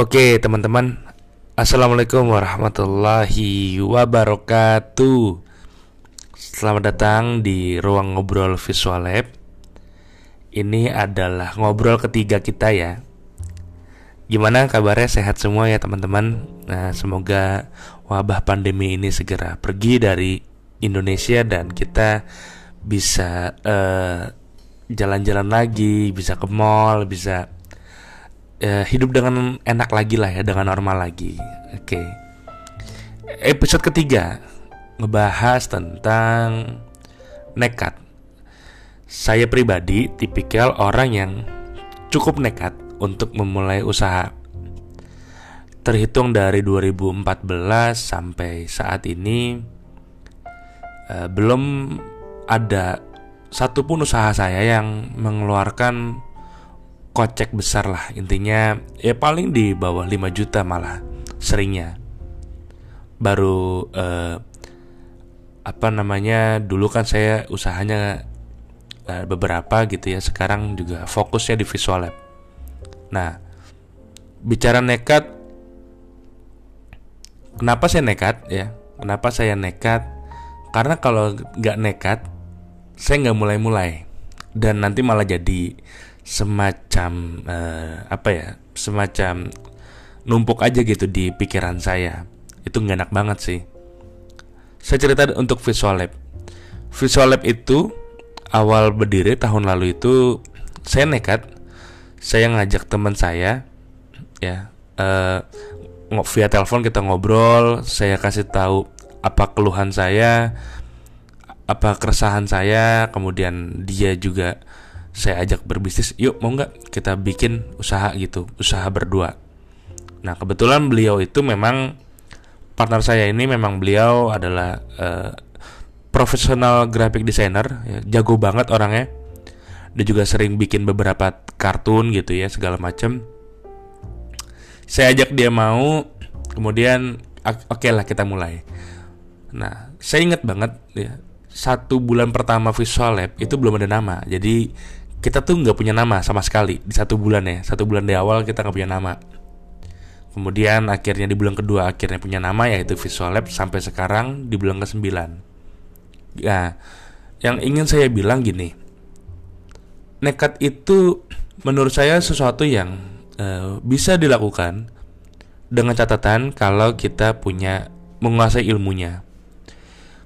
Oke teman-teman. Assalamualaikum warahmatullahi wabarakatuh. Selamat datang di ruang ngobrol visual lab. Ini adalah ngobrol ketiga kita ya. Gimana kabarnya? Sehat semua ya teman-teman? Nah semoga wabah pandemi ini segera pergi dari Indonesia Dan kita bisa eh, jalan-jalan lagi Bisa ke mall, bisa uh, hidup dengan enak lagi lah ya dengan normal lagi. Oke. Okay. episode ketiga ngebahas tentang nekat. Saya pribadi tipikal orang yang cukup nekat untuk memulai usaha. Terhitung dari 2014 sampai saat ini uh, belum ada satupun usaha saya yang mengeluarkan kocek besar lah. Intinya ya paling di bawah 5 juta malah seringnya. Baru eh, apa namanya dulu kan saya usahanya eh, beberapa gitu ya sekarang juga fokusnya di visual lab. Nah bicara nekat kenapa saya nekat ya? Kenapa saya nekat? Karena kalau nggak nekat saya nggak mulai-mulai. Dan nanti malah jadi semacam uh, apa ya semacam numpuk aja gitu di pikiran saya. Itu nggak enak banget sih. Saya cerita untuk visual lab. Visual lab itu awal berdiri tahun lalu itu saya nekat saya ngajak teman saya ya uh, via telepon kita ngobrol saya kasih tahu apa keluhan saya apa keresahan saya kemudian dia juga saya ajak berbisnis yuk mau nggak kita bikin usaha gitu usaha berdua? Nah kebetulan beliau itu memang partner saya ini memang beliau adalah uh, profesional graphic designer ya, jago banget orangnya. Dia juga sering bikin beberapa kartun gitu ya segala macam saya ajak dia mau kemudian oke okay lah kita mulai. Nah saya ingat banget ya satu bulan pertama visual lab itu belum ada nama. Jadi kita tuh nggak punya nama sama sekali di satu bulan ya. Satu bulan di awal kita nggak punya nama. Kemudian akhirnya di bulan kedua akhirnya punya nama yaitu Visual Lab sampai sekarang di bulan ke 9 ya yang ingin saya bilang gini nekat itu menurut saya sesuatu yang uh, bisa dilakukan dengan catatan kalau kita punya menguasai ilmunya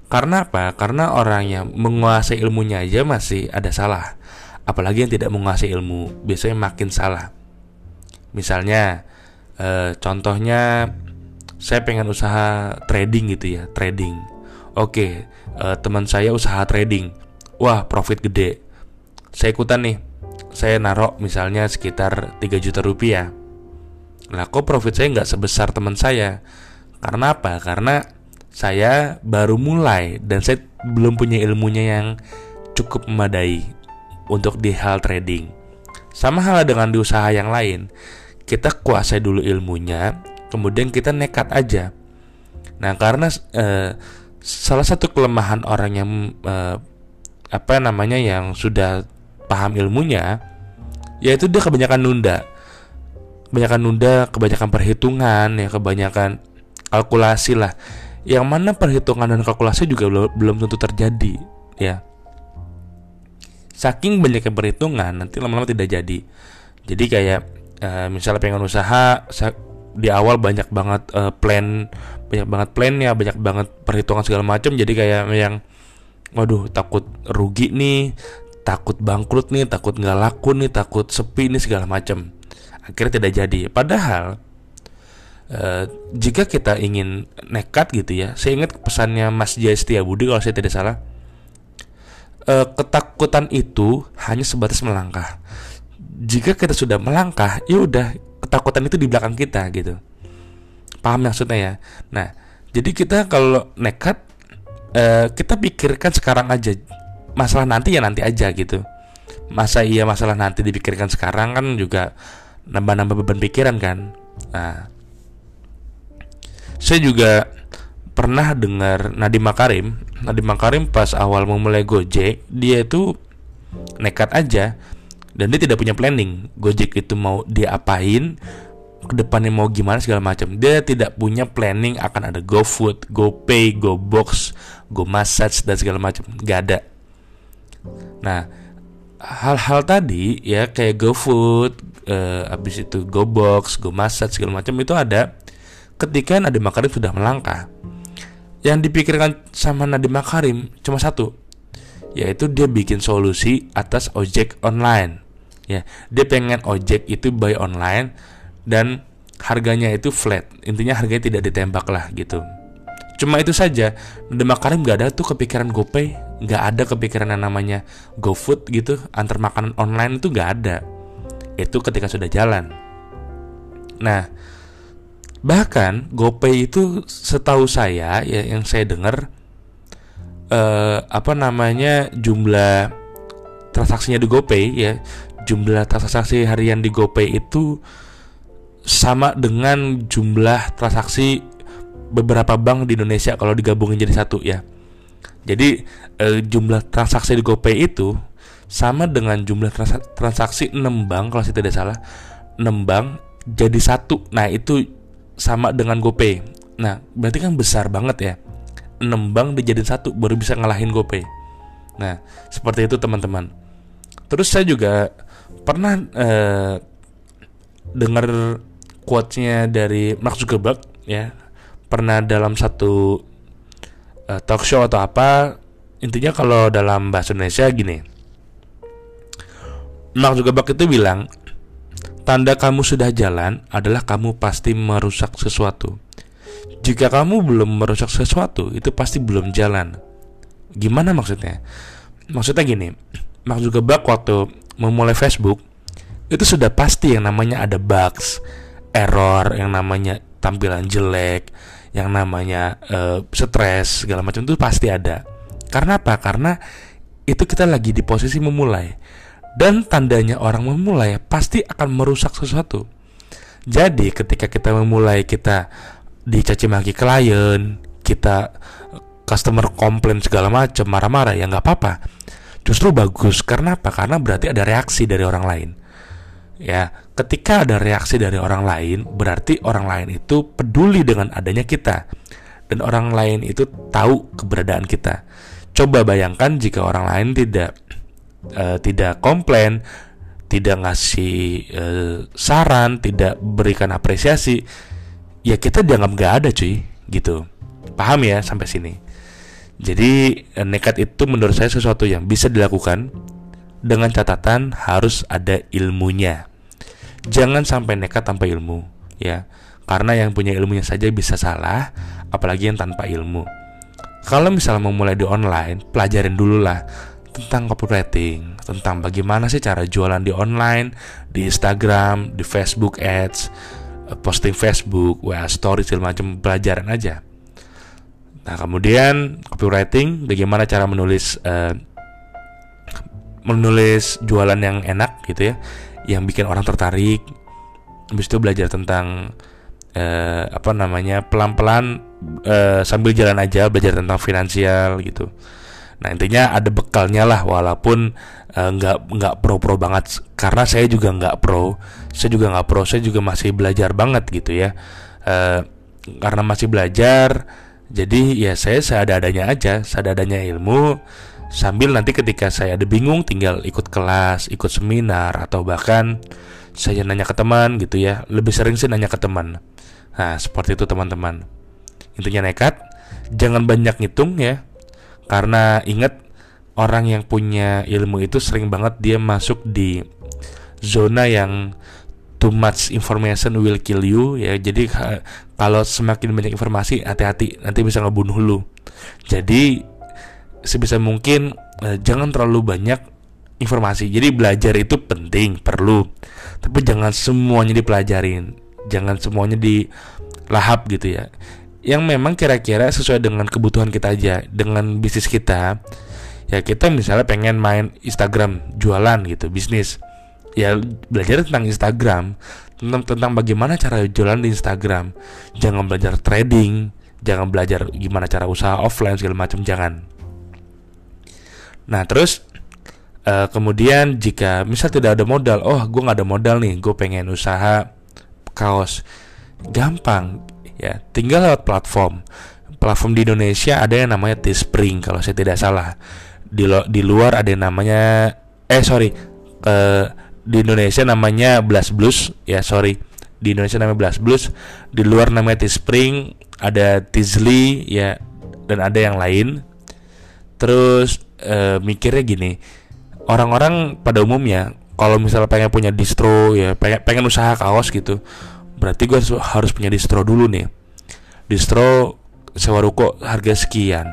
karena apa? Karena orang yang menguasai ilmunya aja masih ada salah. Apalagi yang tidak menguasai ilmu biasanya makin salah. Misalnya e, contohnya saya pengen usaha trading gitu ya trading. Oke e, teman saya usaha trading. Wah profit gede. Saya ikutan nih. Saya narok misalnya sekitar 3 juta rupiah. Lah kok profit saya nggak sebesar teman saya? Karena apa? Karena saya baru mulai dan saya belum punya ilmunya yang cukup memadai untuk di hal trading. Sama hal dengan di usaha yang lain, kita kuasai dulu ilmunya, kemudian kita nekat aja. Nah, karena eh, salah satu kelemahan orang yang eh, apa namanya yang sudah paham ilmunya, yaitu dia kebanyakan nunda, kebanyakan nunda, kebanyakan perhitungan, ya kebanyakan kalkulasi lah. Yang mana perhitungan dan kalkulasi juga belum, tentu terjadi, ya. Saking banyaknya perhitungan nanti lama-lama tidak jadi. Jadi kayak uh, misalnya pengen usaha di awal banyak banget uh, plan banyak banget plannya banyak banget perhitungan segala macam. Jadi kayak yang waduh takut rugi nih takut bangkrut nih takut nggak laku nih takut sepi nih segala macam. Akhirnya tidak jadi. Padahal Uh, jika kita ingin nekat gitu ya, saya ingat pesannya Mas Jaya Budi kalau saya tidak salah, uh, ketakutan itu hanya sebatas melangkah. Jika kita sudah melangkah, ya udah ketakutan itu di belakang kita gitu. Paham maksudnya ya? Nah, jadi kita kalau nekat uh, kita pikirkan sekarang aja. Masalah nanti ya nanti aja gitu. Masa iya masalah nanti dipikirkan sekarang kan juga nambah-nambah beban pikiran kan. Nah, saya juga pernah dengar Nadiem Makarim Nadiem Makarim pas awal memulai Gojek dia itu nekat aja dan dia tidak punya planning Gojek itu mau diapain ke depannya mau gimana segala macam. Dia tidak punya planning akan ada GoFood, GoPay, GoBox, GoMassage dan segala macam. Gak ada. Nah, hal-hal tadi ya kayak GoFood, uh, habis itu GoBox, GoMassage segala macam itu ada ketika Nadiem Makarim sudah melangkah. Yang dipikirkan sama Nadiem Makarim cuma satu, yaitu dia bikin solusi atas ojek online. Ya, dia pengen ojek itu buy online dan harganya itu flat. Intinya harganya tidak ditembak lah gitu. Cuma itu saja. Nadiem Makarim gak ada tuh kepikiran GoPay, nggak ada kepikiran yang namanya GoFood gitu, antar makanan online itu nggak ada. Itu ketika sudah jalan. Nah, bahkan GoPay itu setahu saya ya yang saya dengar eh, apa namanya jumlah transaksinya di GoPay ya jumlah transaksi harian di GoPay itu sama dengan jumlah transaksi beberapa bank di Indonesia kalau digabungin jadi satu ya. Jadi eh, jumlah transaksi di GoPay itu sama dengan jumlah transaksi 6 bank kalau saya tidak salah 6 bank jadi satu. Nah, itu sama dengan GoPay. Nah, berarti kan besar banget ya. 6 bank dijadiin satu baru bisa ngalahin GoPay. Nah, seperti itu teman-teman. Terus saya juga pernah uh, dengar quotes-nya dari Mark Zuckerberg ya. Pernah dalam satu uh, talk show atau apa intinya kalau dalam bahasa Indonesia gini. Mark Zuckerberg itu bilang tanda kamu sudah jalan adalah kamu pasti merusak sesuatu. Jika kamu belum merusak sesuatu, itu pasti belum jalan. Gimana maksudnya? Maksudnya gini, Mark Zuckerberg waktu memulai Facebook itu sudah pasti yang namanya ada bugs, error, yang namanya tampilan jelek, yang namanya uh, stres segala macam itu pasti ada. Karena apa? Karena itu kita lagi di posisi memulai dan tandanya orang memulai pasti akan merusak sesuatu. Jadi ketika kita memulai kita dicaci maki klien, kita customer komplain segala macam, marah-marah ya nggak apa-apa. Justru bagus karena apa? Karena berarti ada reaksi dari orang lain. Ya, ketika ada reaksi dari orang lain, berarti orang lain itu peduli dengan adanya kita dan orang lain itu tahu keberadaan kita. Coba bayangkan jika orang lain tidak uh, tidak komplain, tidak ngasih uh, saran, tidak berikan apresiasi, ya kita dianggap gak ada cuy gitu. Paham ya sampai sini. Jadi eh, nekat itu menurut saya sesuatu yang bisa dilakukan dengan catatan harus ada ilmunya. Jangan sampai nekat tanpa ilmu ya. Karena yang punya ilmunya saja bisa salah apalagi yang tanpa ilmu. Kalau misalnya mau mulai di online pelajarin dulu lah tentang copywriting, tentang bagaimana sih cara jualan di online, di Instagram, di Facebook Ads, posting Facebook, WA story segala macam pelajaran aja. Nah kemudian copywriting, bagaimana cara menulis uh, menulis jualan yang enak gitu ya, yang bikin orang tertarik. Habis itu belajar tentang uh, apa namanya pelan-pelan uh, sambil jalan aja belajar tentang finansial gitu. Nah intinya ada bekalnya lah walaupun Eh, nggak uh, nggak pro pro banget. Karena saya juga nggak pro saya juga nggak pro saya juga masih belajar banget gitu ya. Uh, karena masih belajar jadi ya saya seadanya aja seadanya ilmu sambil nanti ketika saya ada bingung tinggal ikut kelas ikut seminar atau bahkan saya nanya ke teman gitu ya. Lebih sering sih nanya ke teman. Nah seperti itu teman-teman. Intinya nekat jangan banyak ngitung ya karena ingat orang yang punya ilmu itu sering banget dia masuk di zona yang too much information will kill you ya. Jadi kalau semakin banyak informasi hati-hati nanti bisa ngebunuh lu. Jadi sebisa mungkin eh, jangan terlalu banyak informasi. Jadi belajar itu penting perlu. Tapi jangan semuanya dipelajarin. Jangan semuanya dilahap gitu ya yang memang kira-kira sesuai dengan kebutuhan kita aja dengan bisnis kita ya kita misalnya pengen main Instagram jualan gitu bisnis. Ya belajar tentang Instagram tentang tentang bagaimana cara jualan di Instagram. Jangan belajar trading jangan belajar gimana cara usaha offline segala macam jangan. Nah terus uh, kemudian jika misal tidak ada modal oh gue nggak ada modal nih gue pengen usaha kaos. Gampang ya tinggal lewat platform. Platform di Indonesia ada yang namanya Teespring kalau saya tidak salah. Di di luar ada yang namanya eh sorry uh, di Indonesia namanya Blast Blues ya sorry. Di Indonesia namanya Blast Blues di luar namanya Teespring ada Tizly ya dan ada yang lain. Terus uh, mikirnya gini orang-orang pada umumnya kalau misalnya pengen punya distro ya pengen pengen usaha kaos gitu berarti gue harus punya distro dulu nih. Distro sewa ruko harga sekian.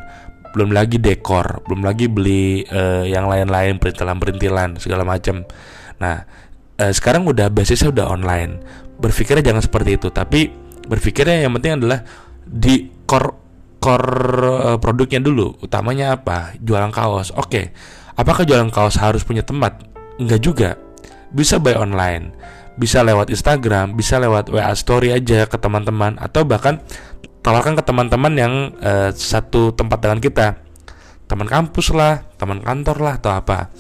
Belum lagi dekor belum lagi beli uh, yang lain-lain perintilan-perintilan segala macam nah uh, sekarang udah basisnya udah online. Berpikirnya jangan seperti itu tapi berpikirnya yang penting adalah di core core uh, produknya dulu. Utamanya apa? Jualan kaos. Oke okay. apakah jualan kaos harus punya tempat? Enggak juga. Bisa buy online, bisa lewat Instagram, bisa lewat WA story aja ke teman-teman atau bahkan tawarkan ke teman-teman yang uh, satu tempat dengan kita. Teman kampus lah, teman kantor lah atau apa.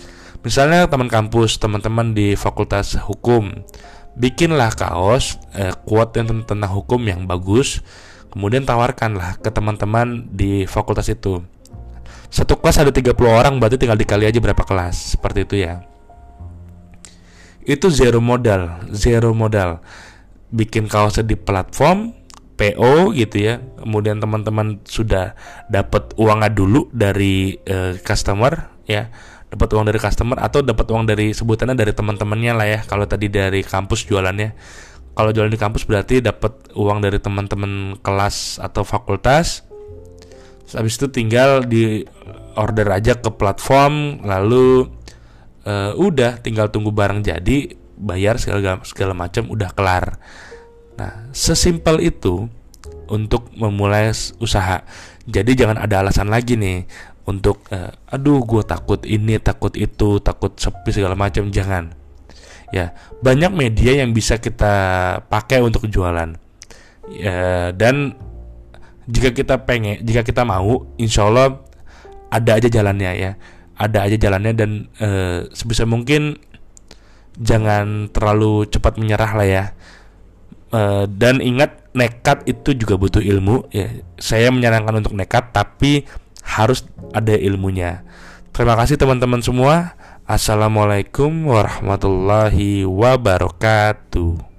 Misalnya teman kampus, teman-teman di Fakultas Hukum, bikinlah kaos uh, quote yang tentang hukum yang bagus, kemudian tawarkanlah ke teman-teman di fakultas itu. Satu kelas ada 30 orang, berarti tinggal dikali aja berapa kelas. Seperti itu ya itu zero modal zero modal. Bikin kaosnya di platform PO gitu ya. Kemudian teman-teman sudah dapat uangnya dulu dari uh, customer ya. Dapat uang dari customer atau dapat uang dari sebutannya dari teman-temannya lah ya. Kalau tadi dari kampus jualannya. Kalau jualan di kampus berarti dapat uang dari teman-teman kelas atau fakultas. Habis itu tinggal di order aja ke platform lalu uh, udah tinggal tunggu barang jadi bayar segala segala macam udah kelar. Nah sesimpel itu untuk memulai usaha. Jadi jangan ada alasan lagi nih untuk uh, aduh gue takut ini takut itu takut sepi segala macam. Jangan. Ya banyak media yang bisa kita pakai untuk jualan. Ya, dan jika kita pengen jika kita mau insya Allah ada aja jalannya ya ada aja jalannya dan e, sebisa mungkin jangan terlalu cepat menyerah lah ya. E, dan ingat nekat itu juga butuh ilmu ya. Saya menyarankan untuk nekat tapi harus ada ilmunya. Terima kasih teman-teman semua. Assalamualaikum warahmatullahi wabarakatuh